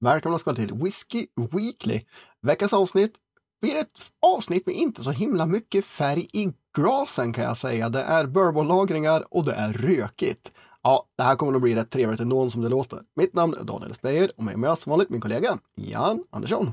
Välkomna ska till Whiskey Weekly. Veckans avsnitt blir ett avsnitt med inte så himla mycket färg i glasen kan jag säga. Det är bourbonlagringar och det är rökigt. Ja, det här kommer att bli rätt trevligt ändå som det låter. Mitt namn är Daniel Speyer och med mig som vanligt min kollega Jan Andersson.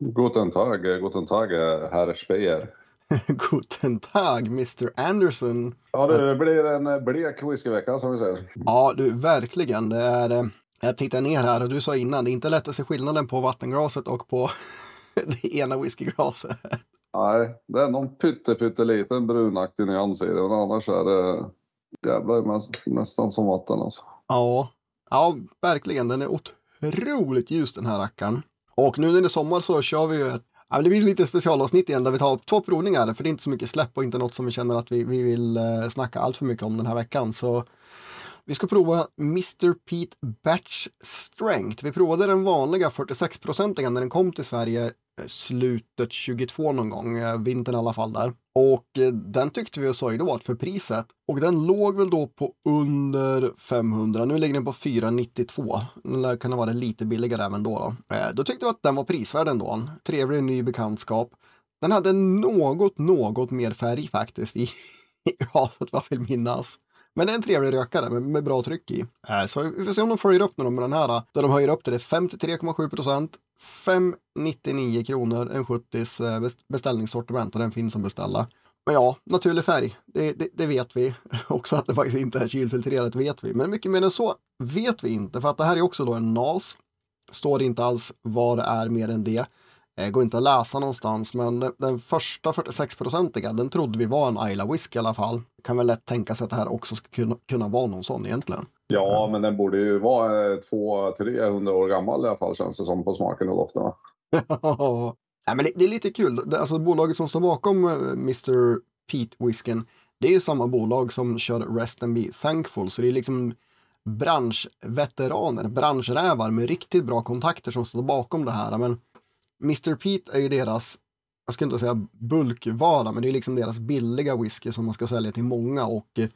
Guten Tag, guten Tag, herr Speyer. Guten Tag, Mr Anderson. Ja, det blir en blek whiskyvecka som vi säger. Ja, du, verkligen. Det är, eh, jag tittar ner här och du sa innan, det är inte lätt att se skillnaden på vattenglaset och på det ena whiskyglaset. Nej, det är någon pytte, pytteliten brunaktig nyans i det, men annars är det jävlar nästan som vatten alltså. Ja, ja, verkligen. Den är otroligt ljus den här rackaren. Och nu när det är sommar så kör vi ju ett Ja, det blir lite specialavsnitt igen där vi tar två provningar, för det är inte så mycket släpp och inte något som vi känner att vi, vi vill eh, snacka allt för mycket om den här veckan. Så vi ska prova Mr. Pete Batch Strength. Vi provade den vanliga 46-procentiga när den kom till Sverige eh, slutet 22 någon gång, eh, vintern i alla fall där. Och eh, den tyckte vi och sa ju då att för priset. Och den låg väl då på under 500. Nu ligger den på 492. Den lär kunna vara lite billigare även då. Då, då tyckte vi att den var prisvärd ändå. Trevlig ny bekantskap. Den hade något, något mer färg faktiskt i, i raset vad jag vill minnas. Men det är en trevlig rökare med, med bra tryck i. Äh, så vi får se om de följer upp med den här. Där de höjer upp till det 53,7 procent. 599 kronor, en 70s eh, beställningssortiment och den finns att beställa. Men ja, naturlig färg, det, det, det, vet vi. Också att det faktiskt inte är kylfiltrerat vet vi. Men mycket mer än så vet vi inte, för att det här är också då en NAS. Står inte alls vad det är mer än det. Eh, går inte att läsa någonstans, men den, första 46-procentiga, den trodde vi var en Isla Whisky i alla fall. Kan väl lätt tänka sig att det här också ska kunna, vara någon sån egentligen. Ja, men den borde ju vara 200-300 år gammal i alla fall känns det som på smaken och doften. ja, men det, det, är lite kul. Alltså bolaget som står bakom eh, Mr. Pete Whiskyn, det är ju samma bolag som kör Rest and Be Thankful, så det är liksom branschveteraner, branschrävar med riktigt bra kontakter som står bakom det här. Men Mr. Pete är ju deras, jag ska inte säga bulkvara, men det är liksom deras billiga whisky som man ska sälja till många och eh,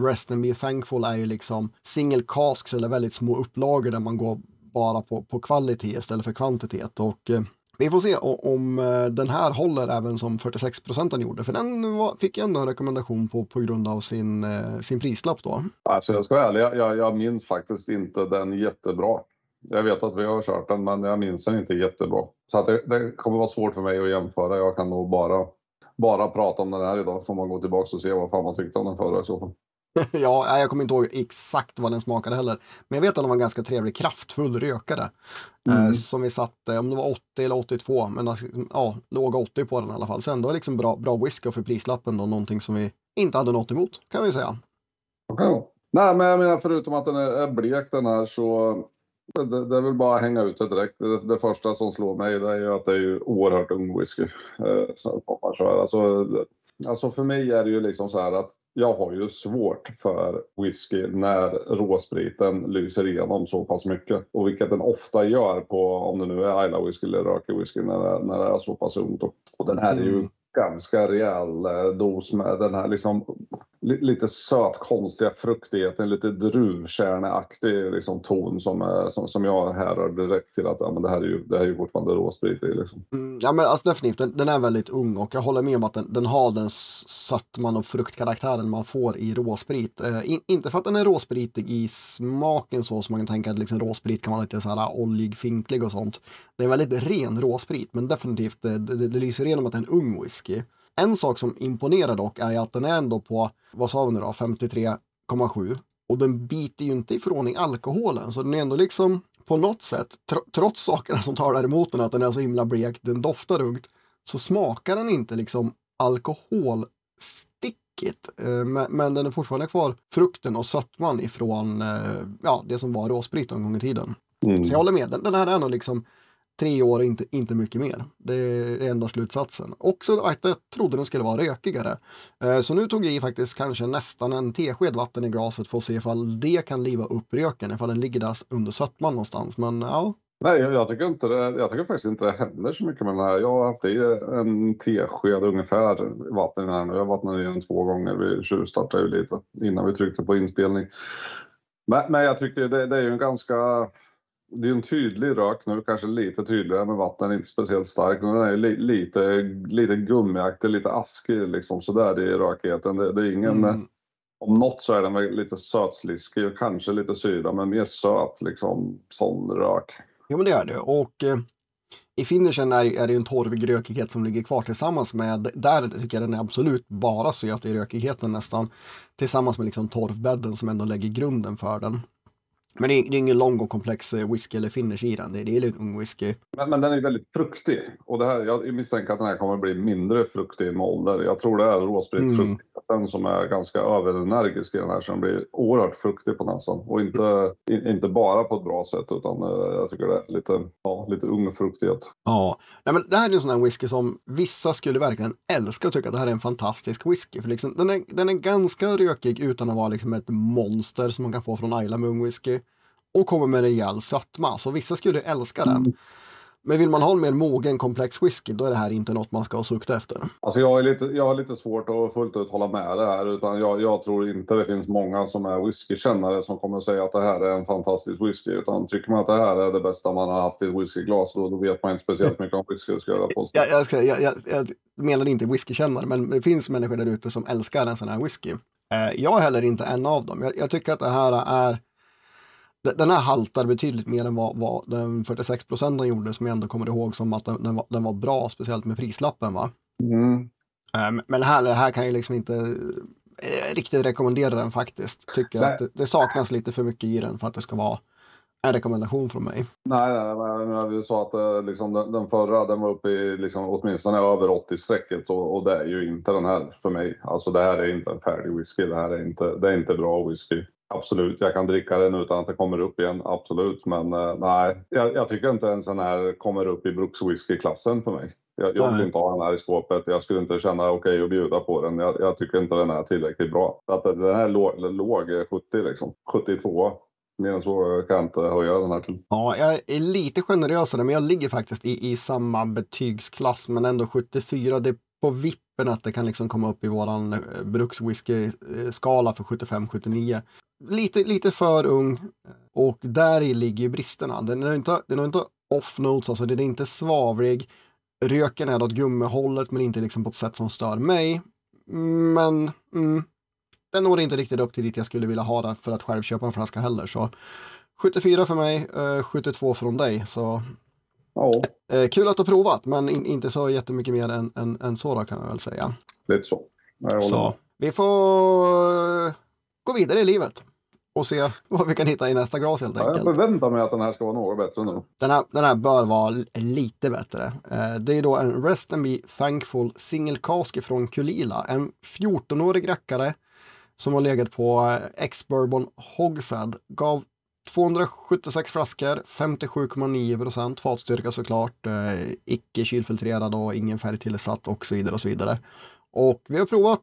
Rest and Be Thankful är ju liksom single casks eller väldigt små upplagor där man går bara på, på kvalitet istället för kvantitet. Och eh, vi får se om eh, den här håller även som 46 procenten gjorde, för den var, fick jag ändå en rekommendation på på grund av sin, eh, sin prislapp då. Alltså jag ska vara ärlig, jag, jag minns faktiskt inte den jättebra. Jag vet att vi har kört den, men jag minns den inte jättebra. Så att det, det kommer vara svårt för mig att jämföra. Jag kan nog bara, bara prata om den här idag. Får man gå tillbaka och se vad fan man tyckte om den förra i så fall. ja, jag kommer inte ihåg exakt vad den smakade heller. Men jag vet att den var en ganska trevlig, kraftfull rökare. Eh, mm. Eh, som vi satte, om det var 80 eller 82, men alltså, ja, låga 80 på den i alla fall. Så ändå liksom bra, bra whisky för prislappen då, någonting som vi inte hade något emot, kan vi säga. Okay. Nej, men jag menar förutom att den är blek den här så det, det är väl bara att hänga ut det direkt. Det, det, första som slår mig det är ju att det är ju oerhört ung whisky. Eh, så, alltså, alltså för mig är det ju liksom så här att jag har ju svårt för whisky när råspriten lyser igenom så pass mycket. Och vilket den ofta gör på, om det nu är Isla whisky eller rökig whisky, när det, när det är så pass ungt. Och den här är ju mm ganska rejäl eh, dos med den här liksom lite söt konstiga fruktigheten, lite druvkärneaktig liksom ton som, eh, som, som jag härrör direkt till att ja, men det, här är ju, det här är ju fortfarande råsprit i. Liksom. Mm, ja men alltså definitivt, den, den, är väldigt ung och jag håller med om att den, den har den sötman och fruktkaraktären man får i råsprit. Eh, in, inte för att den är råspritig i smaken så som man kan tänka att liksom råsprit kan vara lite så här ah, oljig, finklig och sånt. Det är väldigt ren råsprit men definitivt eh, det, det, det lyser igenom att det är en ung whisky. En sak som imponerar dock är att den är ändå på, vad sa vi nu då, 53,7 och den biter ju inte ifrån i alkoholen så den är ändå liksom på något sätt, tr trots sakerna som talar emot den, att den är så himla blek, den doftar ungt, så smakar den inte liksom alkoholstickigt. Eh, men, den är fortfarande kvar frukten och sötman ifrån eh, ja, det som var råsprit en gång i tiden. Mm. Så jag håller med, den, den här är nog liksom tre år inte, inte mycket mer. Det är enda slutsatsen. Också att jag trodde den skulle vara rökigare. Eh, så nu tog jag i faktiskt kanske nästan en tesked vatten i glaset för att se ifall det kan liva upp röken, ifall den ligger där under sötman någonstans. Men ja. Nej, jag tycker, inte det, jag tycker faktiskt inte det händer så mycket med den här. Jag har haft i en tesked ungefär vatten i den här nu. Jag vattnade i den två gånger. Vi tjuvstartade ju lite innan vi tryckte på inspelning. Men, men jag tycker det, det är ju en ganska det är en tydlig rök nu, kanske lite tydligare men vatten är inte speciellt stark. Den är li, lite, lite gummiaktig, lite askig liksom sådär i rökigheten. Det, det är ingen, mm. om något så är den väl lite sötsliskig och kanske lite syra men mer söt liksom sån rök. Jo men det är det och eh, i finishen är, är det en torvig rökighet som ligger kvar tillsammans med, där tycker jag den är absolut bara söt i rökigheten nästan, tillsammans med liksom torvbädden som ändå lägger grunden för den. Men det är, det är ingen lång och komplex eh, whisky eller finish i den. Det är, det är en ung whisky. Men, men den är väldigt fruktig. Och det här, jag misstänker att den här kommer bli mindre fruktig med ålder. Jag tror det är råspritsfruktigheten mm. som är ganska överenergisk i den här. Så den blir oerhört fruktig på näsan. Och inte, in, inte bara på ett bra sätt utan uh, jag tycker det är lite, ja, lite ung fruktighet. Ja, Nej, men det här är en sån här whisky som vissa skulle verkligen älska och tycka att det här är en fantastisk whisky. För liksom, den, är, den är ganska rökig utan att vara liksom ett monster som man kan få från Isla med ung whisky och kommer med rejäl sötma. Så vissa skulle älska den. Mm. Men vill man ha en mer mogen komplex whisky då är det här inte något man ska sukta efter. Alltså jag, är lite, jag har lite svårt att fullt ut hålla med det här. Utan jag, jag tror inte det finns många som är whiskykännare som kommer att säga att det här är en fantastisk whisky. Utan tycker man att det här är det bästa man har haft i ett whiskyglas då, då vet man inte speciellt mycket om whisky. Ska jag, jag, jag, ska, jag, jag, jag menar inte whiskykännare men det finns människor där ute som älskar en sån här whisky. Eh, jag är heller inte en av dem. Jag, jag tycker att det här är den här haltar betydligt mer än vad, vad den 46 procenten gjorde som jag ändå kommer ihåg som att den, den, var, den var bra, speciellt med prislappen. Va? Mm. Um, men här, här kan jag liksom inte eh, riktigt rekommendera den faktiskt. Tycker nej. att det, det, saknas lite för mycket i den för att det ska vara en rekommendation från mig. Nej, nej, nej vi sa att eh, liksom, den, den, förra den var uppe i liksom, åtminstone över 80-strecket och, och, det är ju inte den här för mig. Alltså det här är inte en färdig whisky. Det här är inte, det är inte bra whisky. Absolut, jag kan dricka den utan att det kommer upp igen, absolut. Men uh, nej, jag, jag, tycker inte en sån här kommer upp i Brooks whisky-klassen för mig. Jag, jag vill inte ha den här i skåpet. Jag skulle inte känna okej okay att bjuda på den. Jag, jag, tycker inte den är tillräckligt bra. Att den här låg, låg 70 liksom, 72. Mer än så kan jag inte höja den här till. Ja, jag är lite generösare, men jag ligger faktiskt i, i samma betygsklass, men ändå 74. Det är på vippen att det kan liksom komma upp i våran eh, Brooks whisky-skala för 75-79 lite, lite för ung och där i ligger ju bristerna. Den är inte, den är inte off notes, alltså den är inte svavlig. Röken är åt gummihållet men inte liksom på ett sätt som stör mig. Men mm, den når inte riktigt upp till dit jag skulle vilja ha det för att själv köpa en flaska heller. Så 74 för mig, eh, 72 från dig. Så ja. eh, kul att du har provat, men in, inte så jättemycket mer än, än, än så då, kan jag väl säga. Lite så. så vi får gå vidare i livet och se vad vi kan hitta i nästa glas helt enkelt. Ja, jag förväntar mig att den här ska vara något bättre nu. Den här, den här bör vara lite bättre. Eh, det är då en Rest and Be Thankful Single Cask från Kulila. En 14-årig rackare som har legat på Ex-Bourbon Hogshead. Gav 276 flaskor, 57,9 procent fatstyrka såklart, eh, icke kylfiltrerad och ingen färgtillsatt och så vidare och så vidare. Och vi har provat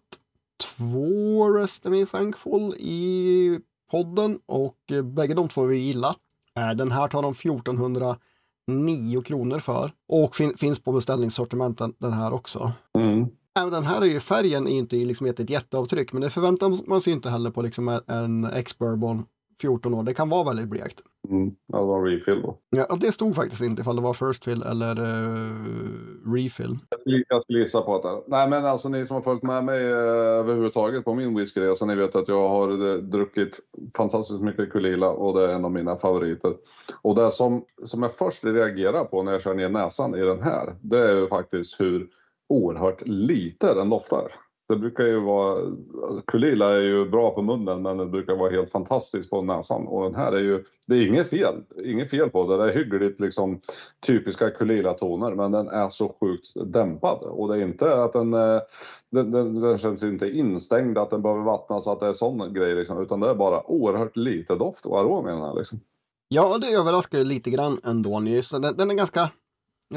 två Rest Me Thankful i podden och eh, bägge de två har vi gillat. Eh, den här tar de 1409 kronor för och fin finns på beställningssortimenten den här också. Mm. Den här är ju färgen är inte liksom ett jätteavtryck men det förväntar man sig inte heller på liksom en ex-bourbon 14 år. Det kan vara väldigt blekt. Mm, ja, det var en refill då. Ja, det stod faktiskt inte ifall det var first fill eller uh, refill. Jag skulle gissa på att det Nej, men alltså ni som har följt med mig uh, överhuvudtaget på min whiskyresa, ni vet att jag har uh, druckit fantastiskt mycket Kulila och det är en av mina favoriter. Och det som, som jag först reagerar på när jag kör ner näsan i den här, det är ju faktiskt hur oerhört lite den doftar. Det brukar ju vara, alltså, Kulila är ju bra på munnen men det brukar vara helt fantastiskt på näsan och den här är ju, det är inget fel, inget fel på det, det är hyggligt liksom typiska Kulila-toner men den är så sjukt dämpad och det är inte att den, eh, den, den, den känns inte instängd att den behöver vattnas att det är sån grej liksom utan det är bara oerhört lite doft och arom i den här liksom. Ja, det överraskar lite grann ändå. Den, den är ganska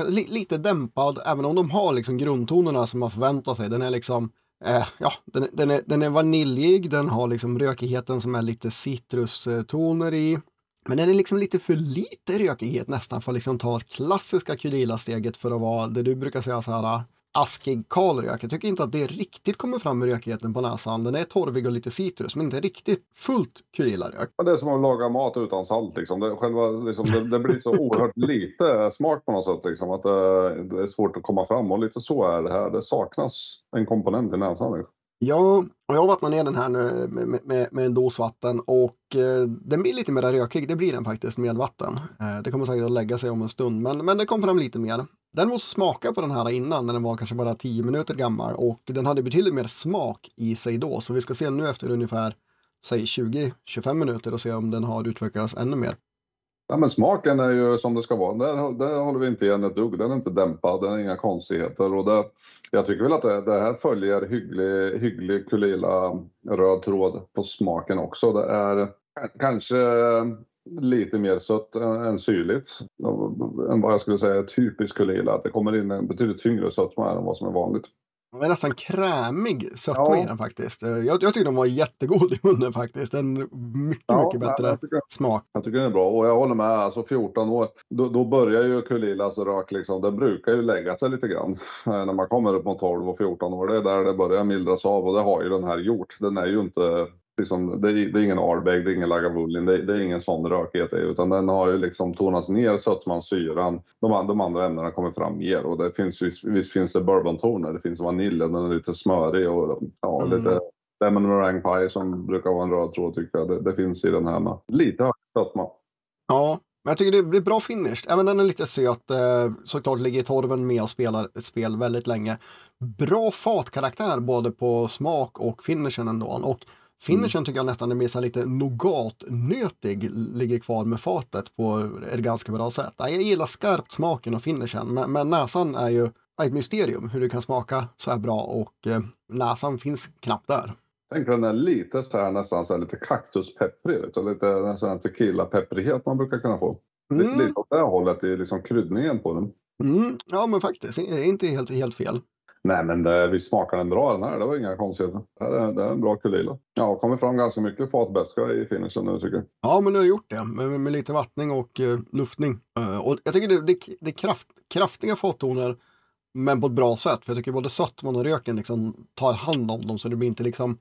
lite dämpad, även om de har liksom grundtonerna som man förväntar sig. Den är liksom Eh, ja, den, den, är, den är vaniljig, den har liksom rökigheten som är lite citrustoner i. Men den är liksom lite för lite rökighet nästan för att liksom ta klassiska Kudila-steget för att vara det du brukar säga så här askig kal rök. Jag tycker inte att det riktigt kommer fram i rökigheten på näsan. Den är torvig och lite citrus, men inte riktigt fullt Kulila-rök. Det är som att laga mat utan salt. Liksom. Det, själva, liksom, det, det blir så oerhört lite smak på något sätt. Liksom, att det, det, är svårt att komma fram och lite så är det här. Det saknas en komponent i näsan. Liksom. Ja, och jag vattnar ner den här nu med, med, med en dos vatten och eh, den blir lite mer rökig. Det blir den faktiskt med vatten. Eh, det kommer säkert att lägga sig om en stund, men, men det kom fram lite mer. Den måste smaka på den här innan när den var kanske bara 10 minuter gammal och den hade betydligt mer smak i sig då. Så vi ska se nu efter ungefär säg 20-25 minuter och se om den har utvecklats ännu mer. Ja, men smaken är ju som det ska vara. Där, där håller vi inte igen ett dugg. Den är inte dämpad, den är inga konstigheter. Och det, jag tycker väl att det, det här följer hygglig, hygglig Kulila röd tråd på smaken också. Det är kanske lite mer sött än syrligt. Än vad jag skulle säga är typiskt Kulila. Att det kommer in en betydligt tyngre sötma än vad som är vanligt. Den är nästan krämig sötma ja. i den faktiskt. Jag, jag tycker den var jättegod i munnen faktiskt. En mycket, ja, mycket bättre jag tycker, smak. Jag tycker den är bra och jag håller med. Alltså 14 år, då, då börjar ju Kulilas rök liksom. Den brukar ju lägga sig lite grann när man kommer upp mot 12 och 14 år. Det är där det börjar mildras av och det har ju den här gjort. Den är ju inte Liksom, det, är, det är ingen Ardbeg, det är ingen Lagavulin, det, det, är ingen sån rökighet utan den har ju liksom tonats ner sötman, syran. De, de andra ämnena kommer fram mer och det finns visst, visst finns det bourbontoner, det finns vanilj, den är lite smörig och ja, mm. lite lemon meringue pie som brukar vara en röd tråd tycker jag. Det, det finns i den här med. Lite hög sötma. Ja, men jag tycker det är bra finish. Även den är lite söt. Eh, såklart ligger torven med och spelar ett spel väldigt länge. Bra fatkaraktär både på smak och finishen ändå. Och Finishen tycker jag nästan är mer lite nougatnötig, ligger kvar med fatet på ett ganska bra sätt. Jag gillar skarpt smaken och finishen, men, men näsan är ju ett mysterium hur det kan smaka så här bra och eh, näsan finns knappt där. Tänk den är lite så här nästan så här lite kaktuspepprig, lite sån här tequila-pepprighet man brukar kunna få. Mm. Lite, lite åt det hållet i liksom kryddningen på den. Mm, ja, men faktiskt, det är inte helt, helt fel. Nej, men det, vi smakar den bra den här. Det var inga konstigheter. Det är, det är en bra kulila. Ja, har kommit fram ganska mycket fatbäska i finishen nu tycker jag. Ja, men du har gjort det med, med lite vattning och uh, luftning. Uh, och jag tycker det, det, det är kraft, kraftiga fattoner, men på ett bra sätt. För jag tycker både sötman och röken liksom tar hand om dem så det blir inte liksom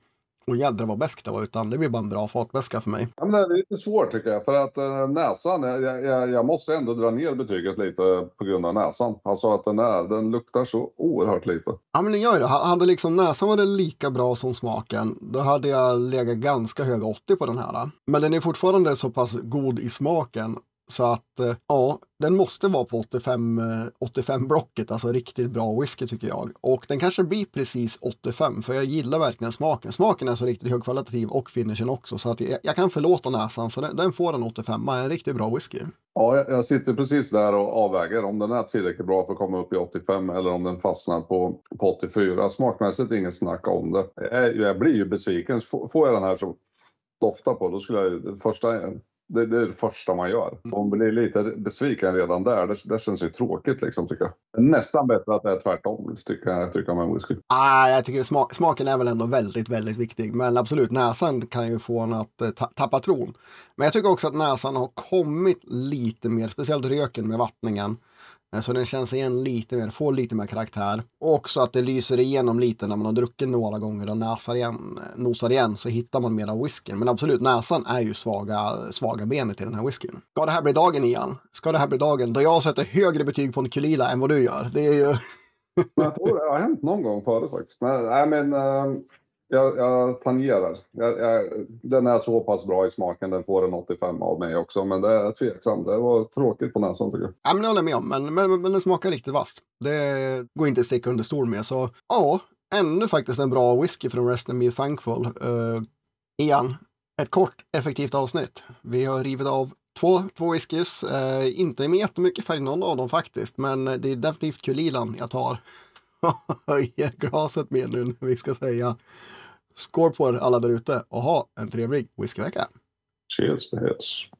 och jädrar vad bäst det var, utan det blir bara en bra fatväska för mig. Ja, men det är lite svårt tycker jag, för att äh, näsan, jag, jag, jag, måste ändå dra ner betyget lite på grund av näsan. Alltså att den, är, den luktar så oerhört lite. Ja, men den gör det. Hade liksom näsan varit lika bra som smaken, då hade jag legat ganska höga 80 på den här. Men den är fortfarande så pass god i smaken så att eh, ja, den måste vara på 85, 85 blocket, alltså riktigt bra whisky tycker jag. Och den kanske blir precis 85 för jag gillar verkligen smaken. Smaken är så riktigt högkvalitativ och finishen också så att jag, jag kan förlåta näsan så den, den får en 85, en riktigt bra whisky. Ja, jag, jag, sitter precis där och avväger om den är tillräckligt bra för att komma upp i 85 eller om den fastnar på, på 84. Smakmässigt inget snack om det. Jag, jag blir ju besviken. Får jag den här som doftar på, då skulle jag första det, det, är det första man gör. Mm. Om man blir lite besviken redan där, det, det känns ju tråkigt liksom tycker jag. Nästan bättre att det är tvärtom, tycker jag, tycker jag med whisky. Ah, jag tycker smak, smaken är väl ändå väldigt, väldigt viktig. Men absolut, näsan kan ju få en att eh, tappa tron. Men jag tycker också att näsan har kommit lite mer, speciellt röken med vattningen. Eh, så den känns igen lite mer, får lite mer karaktär. Och också att det lyser igenom lite när man har druckit några gånger och näsar igen, eh, nosar igen så hittar man mer av whiskyn. Men absolut, näsan är ju svaga, svaga benet i den här whiskyn. Ska det här bli dagen igen? Ska det här bli dagen då jag sätter högre betyg på en Kulila än vad du gör? Det är ju... jag tror det har hänt någon gång förut faktiskt. Men, I mean, uh, ehm, jag, jag tangerar. Jag, jag, den är så pass bra i smaken, den får en 85 av mig också. Men det är tveksamt. Det var tråkigt på näsan tycker jag. Ja, men det håller jag med om. Men, men, men den smakar riktigt vasst. Det går inte att sticka under stol med. Så ja, ännu faktiskt en bra whisky från Rest and Me Thankful. Uh, igen, ett kort effektivt avsnitt. Vi har rivit av två, två whiskys. Uh, inte med jättemycket färg någon av dem faktiskt. Men det är definitivt Kulilan jag tar. höjer glaset med nu när vi ska säga skål på er alla där ute och ha en trevlig whiskyvecka. Cheers.